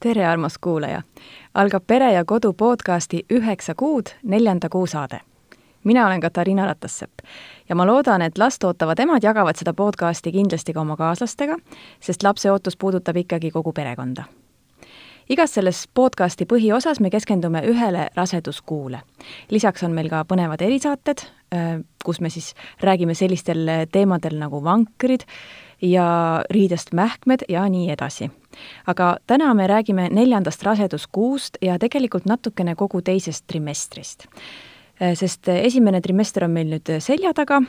tere, armas kuulaja! algab Pere ja Kodu podcasti Üheksa kuud, neljanda kuu saade. mina olen Katariina Ratassepp ja ma loodan, et last ootavad emad jagavad seda podcasti kindlasti ka oma kaaslastega, sest lapse ootus puudutab ikkagi kogu perekonda. Igas selles podcasti põhiosas me keskendume ühele raseduskuule. lisaks on meil ka põnevad erisaated, äh, kus me siis räägime sellistel teemadel nagu vankrid, ja riidest mähkmed ja nii edasi. aga täna me räägime neljandast raseduskuust ja tegelikult natukene kogu teisest trimestrist. Äh, sest esimene trimester on meil nüüd selja taga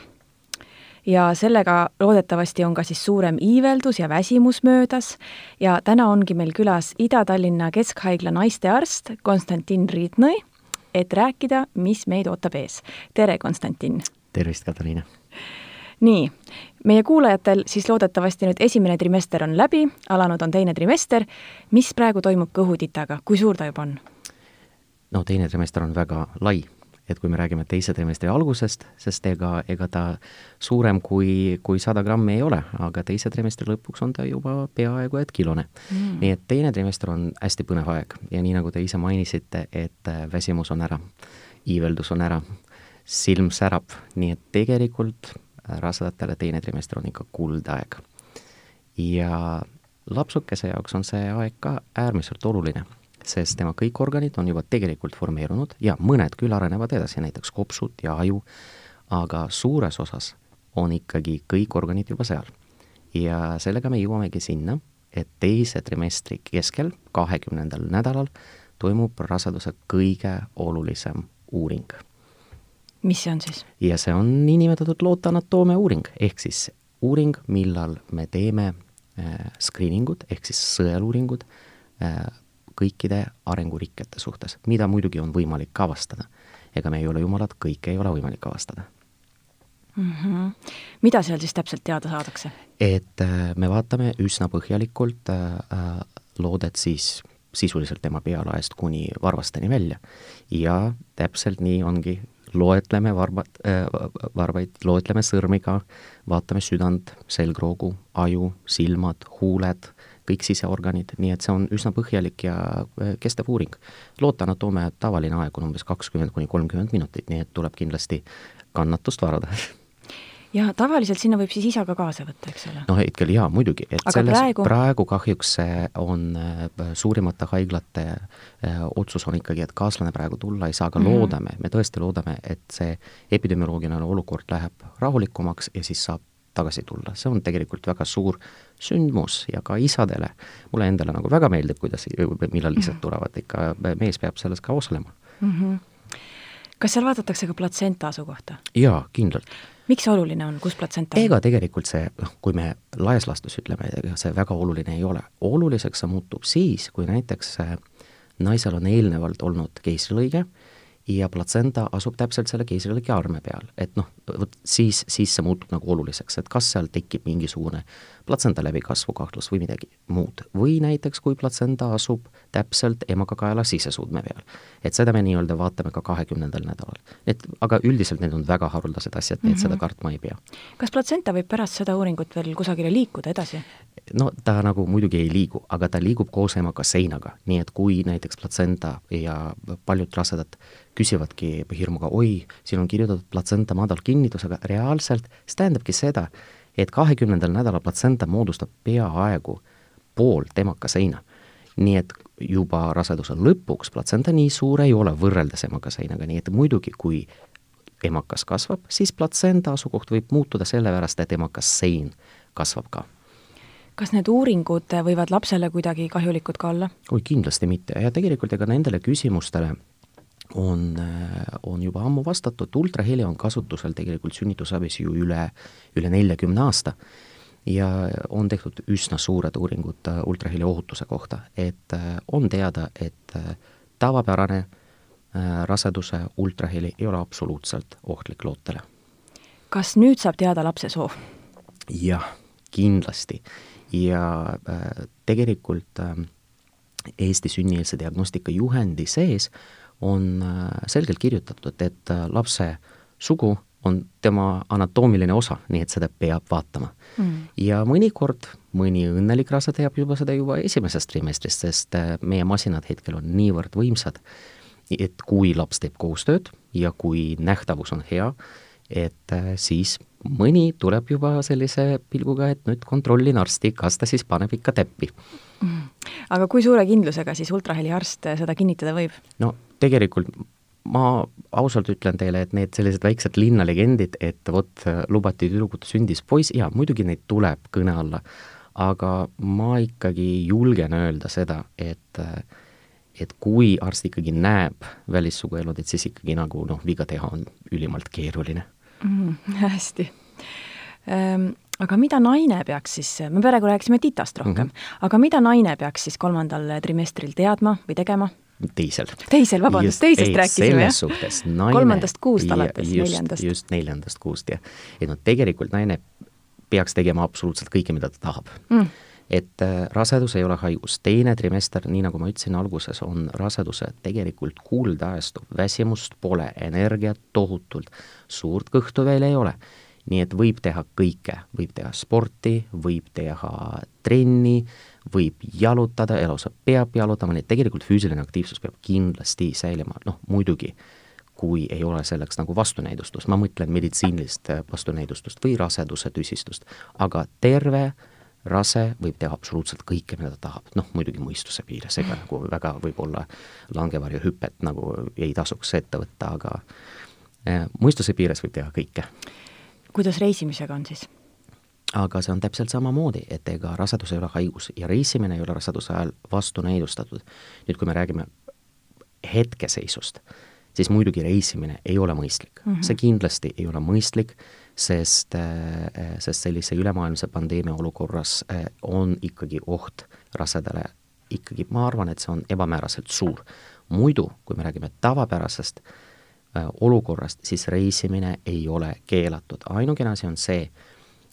ja sellega loodetavasti on ka siis suurem iiveldus ja väsimus möödas ja täna ongi meil külas Ida-Tallinna Keskhaigla naistearst Konstantin Riidnõi, et rääkida, mis meid ootab ees. tere, Konstantin! tervist, Katariina! nii, meie kuulajatel siis loodetavasti nüüd esimene trimester on läbi, alanud on teine trimester. mis praegu toimub kõhutitaga, kui suur ta juba on? no teine trimester on väga lai, et kui me räägime teise trimestri algusest, sest ega, ega ta suurem kui, kui sada grammi ei ole, aga teise trimestri lõpuks on ta juba peaaegu et kilone. Mm.. nii et teine trimester on hästi põnev aeg ja nii, nagu te ise mainisite, et väsimus on ära, iiveldus on ära, silm särab, nii et tegelikult rasedatele teine trimester on ikka kuldaeg. ja lapsukese jaoks on see aeg ka äärmiselt oluline, sest tema kõik organid on juba tegelikult formeerunud ja mõned küll arenevad edasi, näiteks kopsud ja aju, aga suures osas on ikkagi kõik organid juba seal. ja sellega me jõuamegi sinna, et teise trimestri keskel, kahekümnendal nädalal, toimub raseduse kõige olulisem uuring mis see on siis? ja see on niinimetatud looteanatoomia uuring, ehk siis uuring, millal me teeme äh, screeningud ehk siis sõeluuringud äh, kõikide arengurikkete suhtes, mida muidugi on võimalik avastada. ega me ei ole jumalad, kõike ei ole võimalik avastada mm. -hmm. mida seal siis täpselt teada saadakse? et äh, me vaatame üsna põhjalikult äh, äh loodet siis sisuliselt tema pealaest kuni varvasteni välja. ja täpselt nii ongi loetleme varbat äh,, varbaid, loetleme sõrmiga, vaatame südant, selgroogu, aju, silmad, huuled, kõik siseorganid, nii et see on üsna põhjalik ja äh, kestev uuring. lootanatoomia tavaline aeg on umbes kakskümmend kuni kolmkümmend minutit, nii et tuleb kindlasti kannatust varada ja tavaliselt sinna võib siis isa ka kaasa võtta, eks ole? no hetkel jaa, muidugi, et Aga selles praegu... praegu kahjuks on äh, suurimate haiglate äh, otsus on ikkagi, et kaaslane praegu tulla ei saa, aga mm -hmm. loodame, me tõesti loodame, et see epidemioloogiline olukord läheb rahulikumaks ja siis saab tagasi tulla, see on tegelikult väga suur sündmus ja ka isadele, mulle endale nagu väga meeldib, kuidas, millal isad mhm. tulevad, ikka mees peab selles ka osalema mm. -hmm. kas seal vaadatakse ka platsenta asukohta? jaa, kindlalt miks see oluline on, kus platsenta on? ega tegelikult see, noh, kui me laias laastus ütleme, ega see väga oluline ei ole. oluliseks see muutub siis, kui näiteks äh, naisel on eelnevalt olnud keisrilõige ja platsenta asub täpselt selle keisrilõike arme peal, et noh, vot siis, siis see muutub nagu oluliseks, et kas seal tekib mingisugune platsenta läbikasvu kahtlus või midagi muud. või näiteks, kui platsenta asub täpselt emakakaela sisesuudme peal. et seda me nii-öelda vaatame ka kahekümnendal nädalal. et aga üldiselt need on väga haruldased asjad, nii et mm -hmm. seda mhm. kartma ei pea. kas platsenta võib pärast seda uuringut veel kusagile liikuda edasi? no ta nagu muidugi ei liigu, aga ta liigub koos emaga seinaga, nii et kui näiteks platsenta ja paljud rasedad küsivadki hirmuga, oi, siin on kirjutatud platsenta madalkinnitus, aga reaalselt see tähendabki seda, et kahekümnendal nädalal platsenta moodustab peaaegu pool temakaseina. nii et juba raseduse lõpuks platsenta nii suur ei ole võrreldes emakaseinaga, nii et muidugi, kui emakas kasvab, siis platsenda asukoht võib muutuda sellepärast, et emakas sein kasvab ka kas need uuringud võivad lapsele kuidagi kahjulikud ka olla? oi, kindlasti mitte ja tegelikult ega nendele küsimustele on, on juba ammu vastatud, ultraheli on kasutusel tegelikult sünnitusabis ju üle, üle neljakümne aasta ja on tehtud üsna suured uuringud ultraheli ohutuse kohta, et on teada, et tavapärane raseduse ultraheli ei ole absoluutselt ohtlik lootele. kas nüüd saab teada lapse soo? jah, kindlasti ja äh, tegelikult äh, Eesti sünnieelse diagnostika juhendi sees on äh, selgelt kirjutatud, et lapse sugu on tema anatoomiline osa, nii et seda peab vaatama. Mm.. ja mõnikord mõni õnnelik rase teab juba seda juba esimesest trimestrist, sest meie masinad hetkel on niivõrd võimsad, et kui laps teeb koostööd ja kui nähtavus on hea, et siis mõni tuleb juba sellise pilguga, et nüüd kontrollin arsti, kas ta siis paneb ikka täppi mm.. aga kui suure kindlusega siis ultraheliarst seda kinnitada võib? no tegelikult ma ausalt ütlen teile, et need sellised väiksed linnalegendid, et vot lubati tüdrukut sündis poiss, jaa, muidugi neid tuleb kõne alla, aga ma ikkagi julgen öelda seda, et et kui arst ikkagi näeb välissuguelundit, siis ikkagi nagu noh, viga teha on ülimalt keeruline mm,. hästi ehm, aga mida naine peaks siis, me praegu rääkisime titast rohkem mm, -hmm. aga mida naine peaks siis kolmandal trimestril teadma või tegema? teisel. teisel, vabandust, teisest ei, rääkisime, jah? suhtes naine kolmandast kuust alates, neljandast. just neljandast kuust, jah. et noh, tegelikult naine peaks tegema absoluutselt kõike, mida ta tahab mm et äh, rasedus ei ole haigus, teine trimester, nii nagu ma ütlesin alguses, on raseduse tegelikult kuuldeajastu, väsimust pole, energiat tohutult, suurt kõhtu veel ei ole. nii et võib teha kõike, võib teha sporti, võib teha trenni, võib jalutada, elusa peab jalutama, nii et tegelikult füüsiline aktiivsus peab kindlasti säilima, noh muidugi kui ei ole selleks nagu vastunäidustust, ma mõtlen meditsiinilist vastunäidustust või raseduse tüsistust, aga terve rase võib teha absoluutselt kõike, mida ta tahab, noh muidugi mõistuse piires, ega nagu väga võib-olla langevarjuhüpet nagu ei tasuks ette võtta, aga eh, mõistuse piires võib teha kõike. kuidas reisimisega on siis? aga see on täpselt samamoodi, et ega rasedus ei ole haigus ja reisimine ei ole raseduse ajal vastunäidustatud. nüüd, kui me räägime hetkeseisust, siis muidugi reisimine ei ole mõistlik mm. -hmm. see kindlasti ei ole mõistlik sest, äh, sest sellise ülemaailmse pandeemia olukorras äh, on ikkagi oht rasedale ikkagi, ma arvan, et see on ebamääraselt suur. muidu, kui me räägime tavapärasest äh, olukorrast, siis reisimine ei ole keelatud, ainukene asi on see,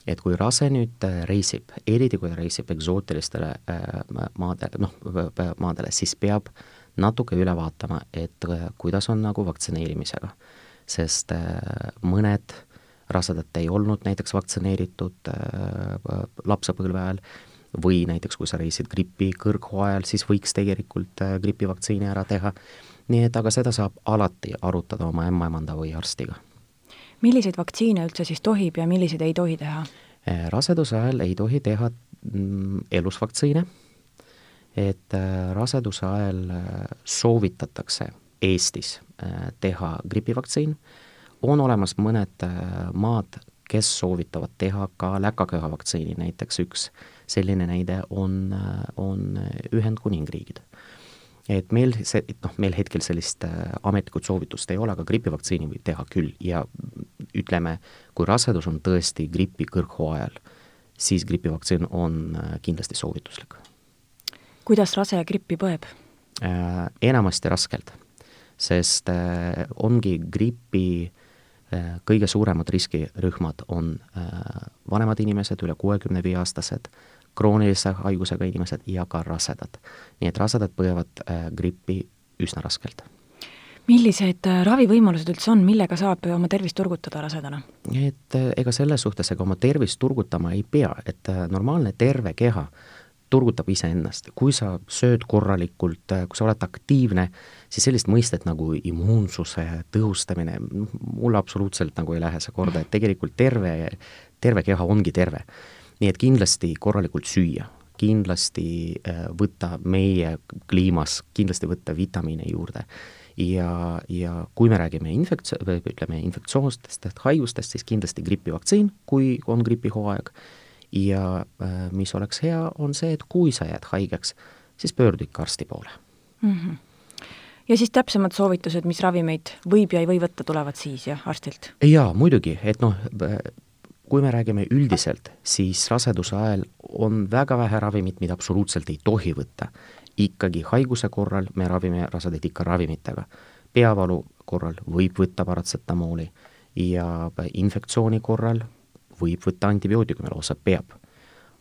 et kui rase nüüd reisib, eriti kui ta reisib eksootilistele maadele, noh, maadele, siis peab natuke üle vaatama, et kuidas on nagu vaktsineerimisega. sest mõned rasedad ei olnud näiteks vaktsineeritud äh, lapsepõlve ajal või näiteks kui sa reisid gripi kõrghooajal, siis võiks tegelikult äh, gripivaktsiini ära teha. nii et aga seda saab alati arutada oma ämmaemanda või arstiga. milliseid vaktsiine üldse siis tohib ja milliseid ei tohi teha? Äh, raseduse ajal ei tohi teha mm, elusvaktsiine, et raseduse ajal soovitatakse Eestis teha gripivaktsiin on olemas mõned äh, maad, kes soovitavad teha ka läkaköha vaktsiini, näiteks üks selline näide on, äh, on Ühendkuningriigid. et meil see, noh, meil hetkel sellist äh, ametlikut soovitust ei ole, aga gripivaktsiini võib teha küll ja ütleme, kui rasedus on tõesti gripi kõrghooajal, siis gripivaktsiin on kindlasti soovituslik. kuidas rase grippi põeb äh,? Enamasti raskelt, sest äh, ongi gripi Äh, kõige suuremad riskirühmad on äh, vanemad inimesed, üle kuuekümne viie aastased, kroonilise haigusega inimesed ja ka rasedad. nii et rasedad põevad äh, grippi üsna raskelt. millised ravivõimalused üldse on, millega saab oma tervist turgutada rasedana? et ega selles suhtes, ega oma tervist turgutama ei pea, et normaalne terve keha äh, turgutab iseennast, kui sa sööd korralikult, kui sa oled aktiivne, siis sellist mõistet nagu immuunsuse tõhustamine, mulle absoluutselt nagu ei lähe see korda, et tegelikult terve, terve keha ongi terve. nii et kindlasti korralikult süüa, kindlasti äh, võtta meie kliimas, kindlasti võtta vitamiine juurde. Ja, ja kui me räägime infektsioon, või ütleme, infektsioonidest haigustest, siis kindlasti gripivaktsiin, kui on gripihooaeg, ja äh, mis oleks hea, on see, et kui sa jääd haigeks, siis pöördu ikka arsti poole mm. -hmm. ja siis täpsemad soovitused, mis ravimeid võib ja ei või võtta, tulevad siis jah, arstilt? jaa, muidugi, et noh, kui me räägime üldiselt, siis raseduse ajal on väga vähe ravimit, mida absoluutselt ei tohi võtta. ikkagi haiguse korral me ravime rasedaid ikka ravimitega. peavalu korral võib võtta paratsetamooli ja infektsiooni korral võib võtta antibiootikumi, lausa peab.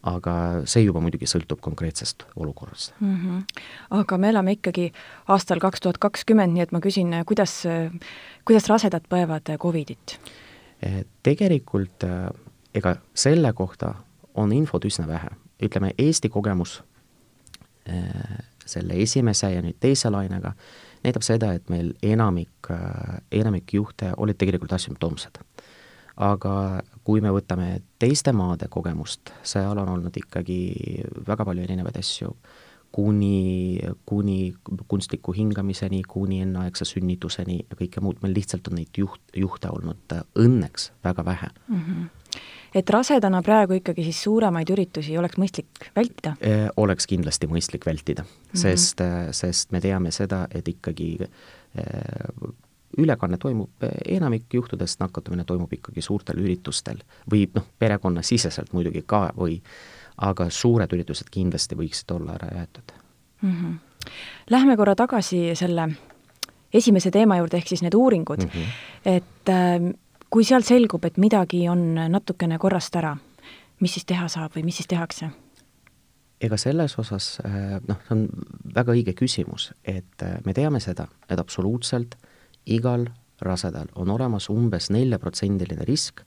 aga see juba muidugi sõltub konkreetsest olukorrast mm. -hmm. aga me elame ikkagi aastal kaks tuhat kakskümmend, nii et ma küsin, kuidas, kuidas rasedad põevad Covidit? Eh, tegelikult eh, ega selle kohta on infot üsna vähe, ütleme Eesti kogemus eh, selle esimese ja nüüd teise lainega näitab seda, et meil enamik, enamik juhte olid tegelikult asümptoomsed aga kui me võtame teiste maade kogemust, seal on olnud ikkagi väga palju erinevaid asju, kuni, kuni kunstliku hingamiseni, kuni enneaegse sünnituseni ja kõike muud, meil lihtsalt on neid juht, juhte olnud õnneks väga vähe mm. -hmm et rasedana praegu ikkagi siis suuremaid üritusi oleks mõistlik vältida? E, oleks kindlasti mõistlik vältida mm, -hmm. sest, sest me teame seda, et ikkagi e, ülekanne toimub, enamik juhtudest nakatumine toimub ikkagi suurtel üritustel või noh, perekonnasiseselt muidugi ka või aga suured üritused kindlasti võiksid olla ära jäetud mm. -hmm. Lähme korra tagasi selle esimese teema juurde, ehk siis need uuringud mm, -hmm. et äh, kui sealt selgub, et midagi on natukene korrast ära, mis siis teha saab või mis siis tehakse? ega selles osas äh, noh, see on väga õige küsimus, et äh, me teame seda, et absoluutselt äh, igal rasedal on olemas umbes neljaprotsendiline risk,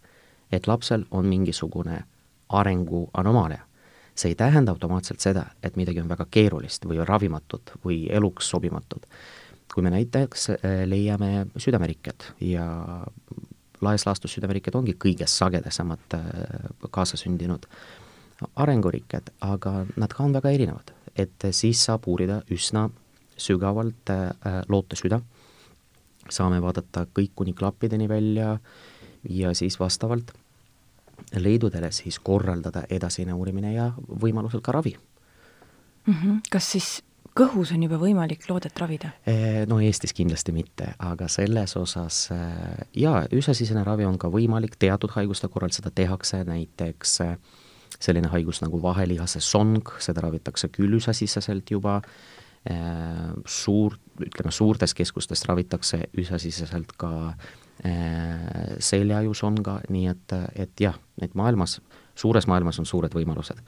et lapsel on mingisugune arenguanomaalia. see ei tähenda automaatselt seda, et midagi on väga keerulist või ravimatut või eluks sobimatut. kui me näiteks äh, leiame südamerikked ja laias laastus südamerikked ongi kõige sagedasemad äh, kaasasündinud arengurikked, aga nad ka on väga erinevad, et siis saab uurida üsna sügavalt äh, lootesüda saame vaadata kõik kuni klappideni välja ja siis vastavalt leidudele siis korraldada edasine uurimine ja võimalusel ka ravi mm. -hmm. kas siis kõhus on juba võimalik loodet ravida? No Eestis kindlasti mitte, aga selles osas jaa, üsasisene ravi on ka võimalik, teatud haiguste korral seda tehakse, näiteks selline haigus nagu vahelihase song, seda ravitakse küll üsasiseselt juba, Äh, suur, ütleme suurtes keskustes ravitakse üsasiseselt ka äh, seljaajusonga, nii et, et jah, et maailmas, suures maailmas on suured võimalused.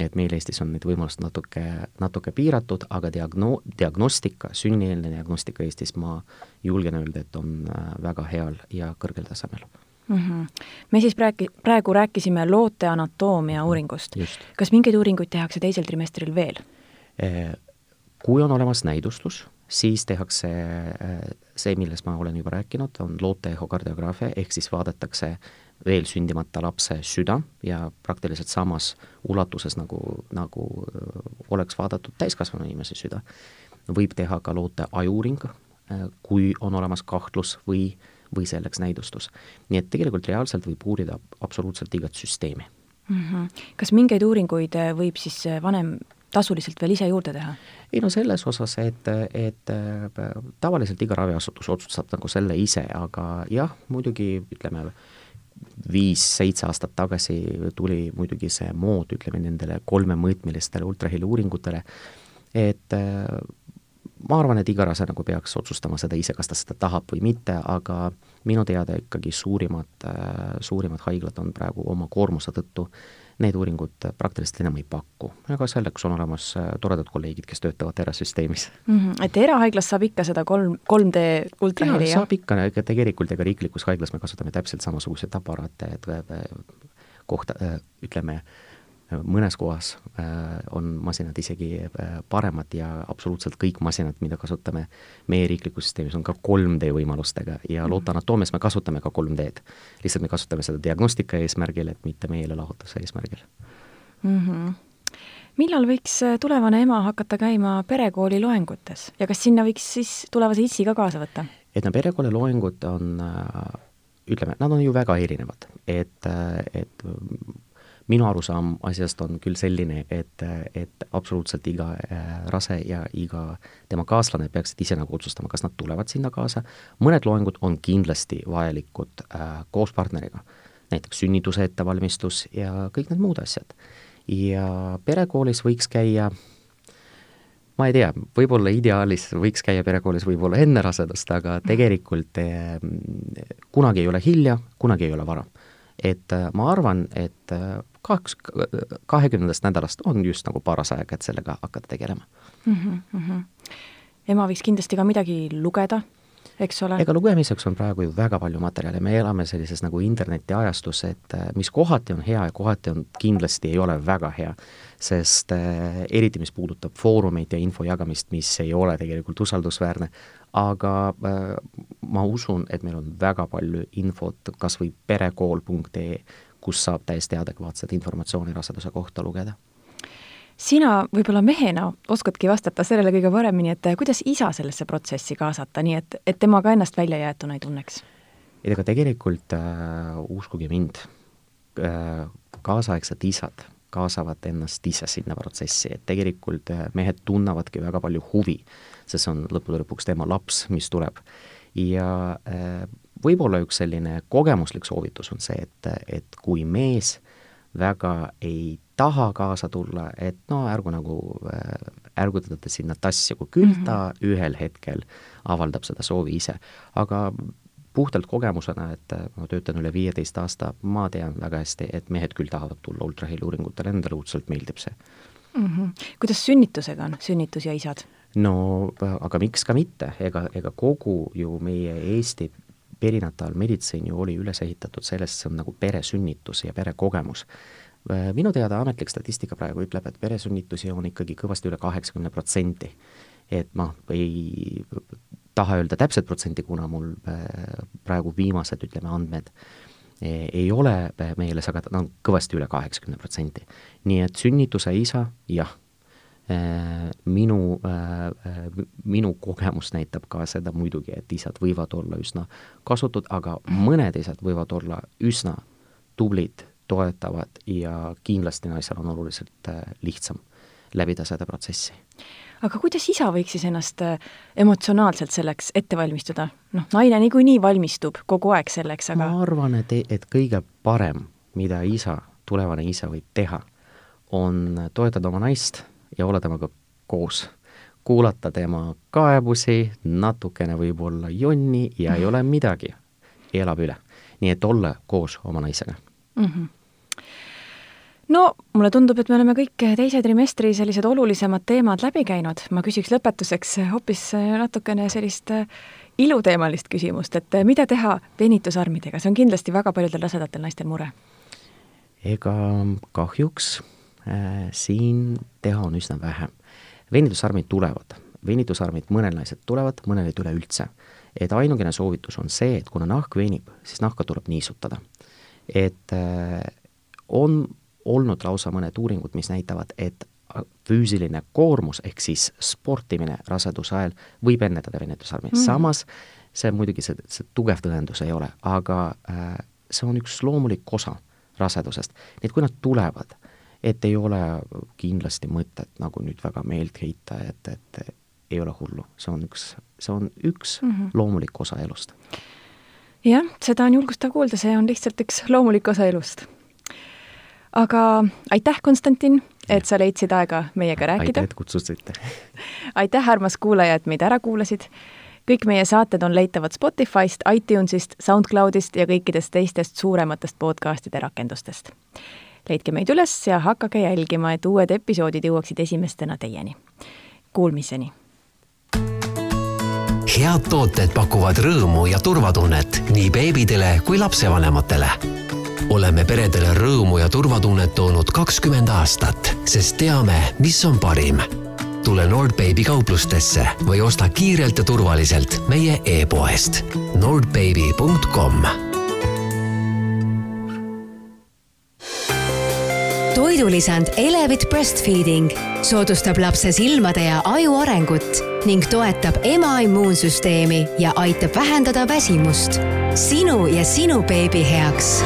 et meil Eestis on need võimalused natuke, natuke piiratud, aga diagno-, diagnostika, sünnieelne diagnostika Eestis ma julgen öelda, et on äh, väga heal ja kõrgel tasemel mm. -hmm. me siis rääki-, praegu rääkisime loote anatoomia uuringust. kas mingeid uuringuid tehakse teisel trimestril veel? Kui on olemas näidustus, siis tehakse äh, see, millest ma olen juba rääkinud, on loote ehokardiograafia, ehk siis vaadatakse veel sündimata lapse süda ja praktiliselt samas ulatuses, nagu, nagu äh, oleks vaadatud täiskasvanu inimese süda. võib teha ka loote ajuuring, äh, kui on olemas kahtlus või, või selleks näidustus. nii et tegelikult reaalselt võib uurida absoluutselt igat süsteemi mm. -hmm. kas mingeid uuringuid võib siis vanem tasuliselt veel ise juurde teha? ei no selles osas, et, et tavaliselt iga raviasutus otsustab nagu selle ise, aga jah, muidugi ütleme, viis-seitse aastat tagasi tuli muidugi see mood, ütleme nendele kolmemõõtmelistele ultraheli uuringutele, et ma arvan, et iga rase nagu peaks otsustama seda ise, kas ta seda tahab või mitte, aga minu teada ikkagi suurimad, suurimad haiglad on praegu oma koormuse tõttu need uuringud praktiliselt enam ei paku. aga selleks on olemas toredad kolleegid, kes töötavad erasüsteemis mm. -hmm. et erahaiglas saab ikka seda kolm, 3D ultraheli, jah? saab ikka, ega tegelikult ega riiklikus haiglas me kasutame täpselt samasuguseid aparaate, et kohta, ütleme, mõnes kohas äh, on masinad isegi äh, paremad ja absoluutselt kõik masinad, mida kasutame meie riiklikus süsteemis, on ka 3D võimalustega ja mhm. lootanatoomias me kasutame ka 3D-d. lihtsalt me kasutame seda diagnostika eesmärgil, et mitte meelelahutuse eesmärgil mm. -hmm millal võiks äh, tulevane ema hakata käima perekooli loengutes ja kas sinna võiks siis tulevase issi ka kaasa võtta? et no perekooli loengud on, ütleme, nad on ju väga erinevad, et, et minu arusaam asjast on küll selline, et, et absoluutselt iga rase ja iga tema kaaslane peaksid ise nagu otsustama, kas nad tulevad sinna kaasa, mõned loengud on kindlasti vajalikud äh, koos partneriga, näiteks sünnituse ettevalmistus ja kõik need muud asjad ja perekoolis võiks käia ma ei tea, võib-olla ideaalis võiks käia perekoolis võib-olla enne rasedust, aga mhm. tegelikult eh, kunagi ei ole hilja, kunagi ei ole vara. Et eh, ma arvan, et eh, kaks, kahekümnendast nädalast on just nagu paras aeg, et sellega hakata tegelema mm. -hmm. ema võiks kindlasti ka midagi lugeda eks ole. ega lugemiseks on praegu ju väga palju materjale, me elame sellises nagu internetiajastus, et äh, mis kohati on hea ja kohati on, kindlasti ei ole väga hea. sest äh, eriti, mis puudutab foorumeid ja info jagamist, mis ei ole tegelikult usaldusväärne, aga äh, ma usun, et meil on väga palju infot kas või perekool.ee, kus saab täiesti adekvaatset informatsiooni raseduse kohta lugeda sina võib-olla mehena oskadki vastata sellele kõige paremini, et kuidas isa sellesse protsessi kaasata, nii et, et tema ka ennast väljajäetuna ei tunneks? et ega tegelikult äh, uskuge mind äh,, kaasaegsed isad kaasavad ennast ise sinna protsessi, et tegelikult äh, mehed tunnevadki väga palju huvi, sest see on lõppude lõpuks tema laps, mis tuleb. ja äh, võib-olla üks selline kogemuslik soovitus on see, et, et kui mees väga ei taha kaasa tulla, et no ärgu nagu äh, ärgutada sinna tassi, kui küll ta mm -hmm. ühel hetkel avaldab seda soovi ise. aga puhtalt kogemusena, et äh, ma töötan üle viieteist aasta, ma tean väga hästi, et mehed küll tahavad tulla ultraheliuuringutele, nendele õudselt meeldib see mm. -hmm. kuidas sünnitusega on, sünnitus ja isad? no aga miks ka mitte, ega, ega kogu ju meie Eesti perinataalmeditsiin ju oli üles ehitatud sellest, see on nagu peresünnitus ja perekogemus minu teada ametlik statistika praegu ütleb, et peresünnitusi on ikkagi kõvasti üle kaheksakümne protsendi. et ma ei taha öelda täpset protsenti, kuna mul äh, praegu viimased, ütleme, andmed e, ei ole meeles, aga ta on kõvasti üle kaheksakümne protsendi. nii et sünnituse isa, jah, äh, minu, minu kogemus näitab ka seda muidugi, et isad võivad olla üsna kasutud, aga mõned isad võivad olla üsna tublid toetavad ja kindlasti naisel on oluliselt äh, lihtsam läbida seda protsessi. aga kuidas isa võiks siis ennast äh, emotsionaalselt selleks ette valmistada? noh, naine niikuinii valmistub kogu aeg selleks, aga ma arvan, et, et kõige parem, mida isa, tulevane isa võib teha, on toetada oma naist ja olla temaga koos. kuulata tema kaebusi, natukene võib-olla jonni ja ei ole midagi, elab üle. nii et olla koos oma naisega mm. -hmm no mulle tundub, et me oleme kõik teise trimestri sellised olulisemad teemad läbi käinud, ma küsiks lõpetuseks hoopis natukene sellist iluteemalist küsimust, et mida teha venitusarmidega, see on kindlasti väga paljudel rasedatel naistel mure. ega kahjuks äh, siin teha on üsna vähe. venitusarmid tulevad, venitusarmid mõnel naisel tulevad, mõnel ei tule üldse. et ainukene soovitus on see, et kuna nahk venib, siis nahka tuleb niisutada. Et äh, on olnud lausa mõned uuringud, mis näitavad, et füüsiline koormus ehk siis sportimine raseduse ajal võib ennetada venetusarmi mm. -hmm. samas see muidugi, see, see tugev tõendus ei ole, aga äh, see on üks loomulik osa rasedusest. nii et kui nad tulevad, et ei ole kindlasti mõtet nagu nüüd väga meelt heita, et, et ei ole hullu, see on üks, see on üks mm -hmm. loomulik osa elust. Jah, seda on julgustav kuulda, see on lihtsalt üks loomulik osa elust aga aitäh, Konstantin, et sa leidsid aega meiega rääkida. aitäh, et kutsusite aitäh, armas kuulaja, et meid ära kuulasid. kõik meie saated on leitavad Spotify'st, iTunes'ist, SoundCloud'ist ja kõikidest teistest suurematest podcast'ide rakendustest. leidke meid üles ja hakake jälgima, et uued episoodid jõuaksid esimestena teieni. Kuulmiseni! Head tooted pakuvad rõõmu ja turvatunnet nii beebidele kui lapsevanematele. Oleme peredele rõõmu ja turvatunnet toonud kakskümmend aastat, sest teame, mis on parim. tule Nordbaby kauplustesse või osta kiirelt ja turvaliselt meie e-poest nordbaby.com toidulisand Elevit Breastfeeding soodustab lapse silmade ja aju arengut ning toetab ema immuunsüsteemi ja aitab vähendada väsimust. sinu ja sinu beebi heaks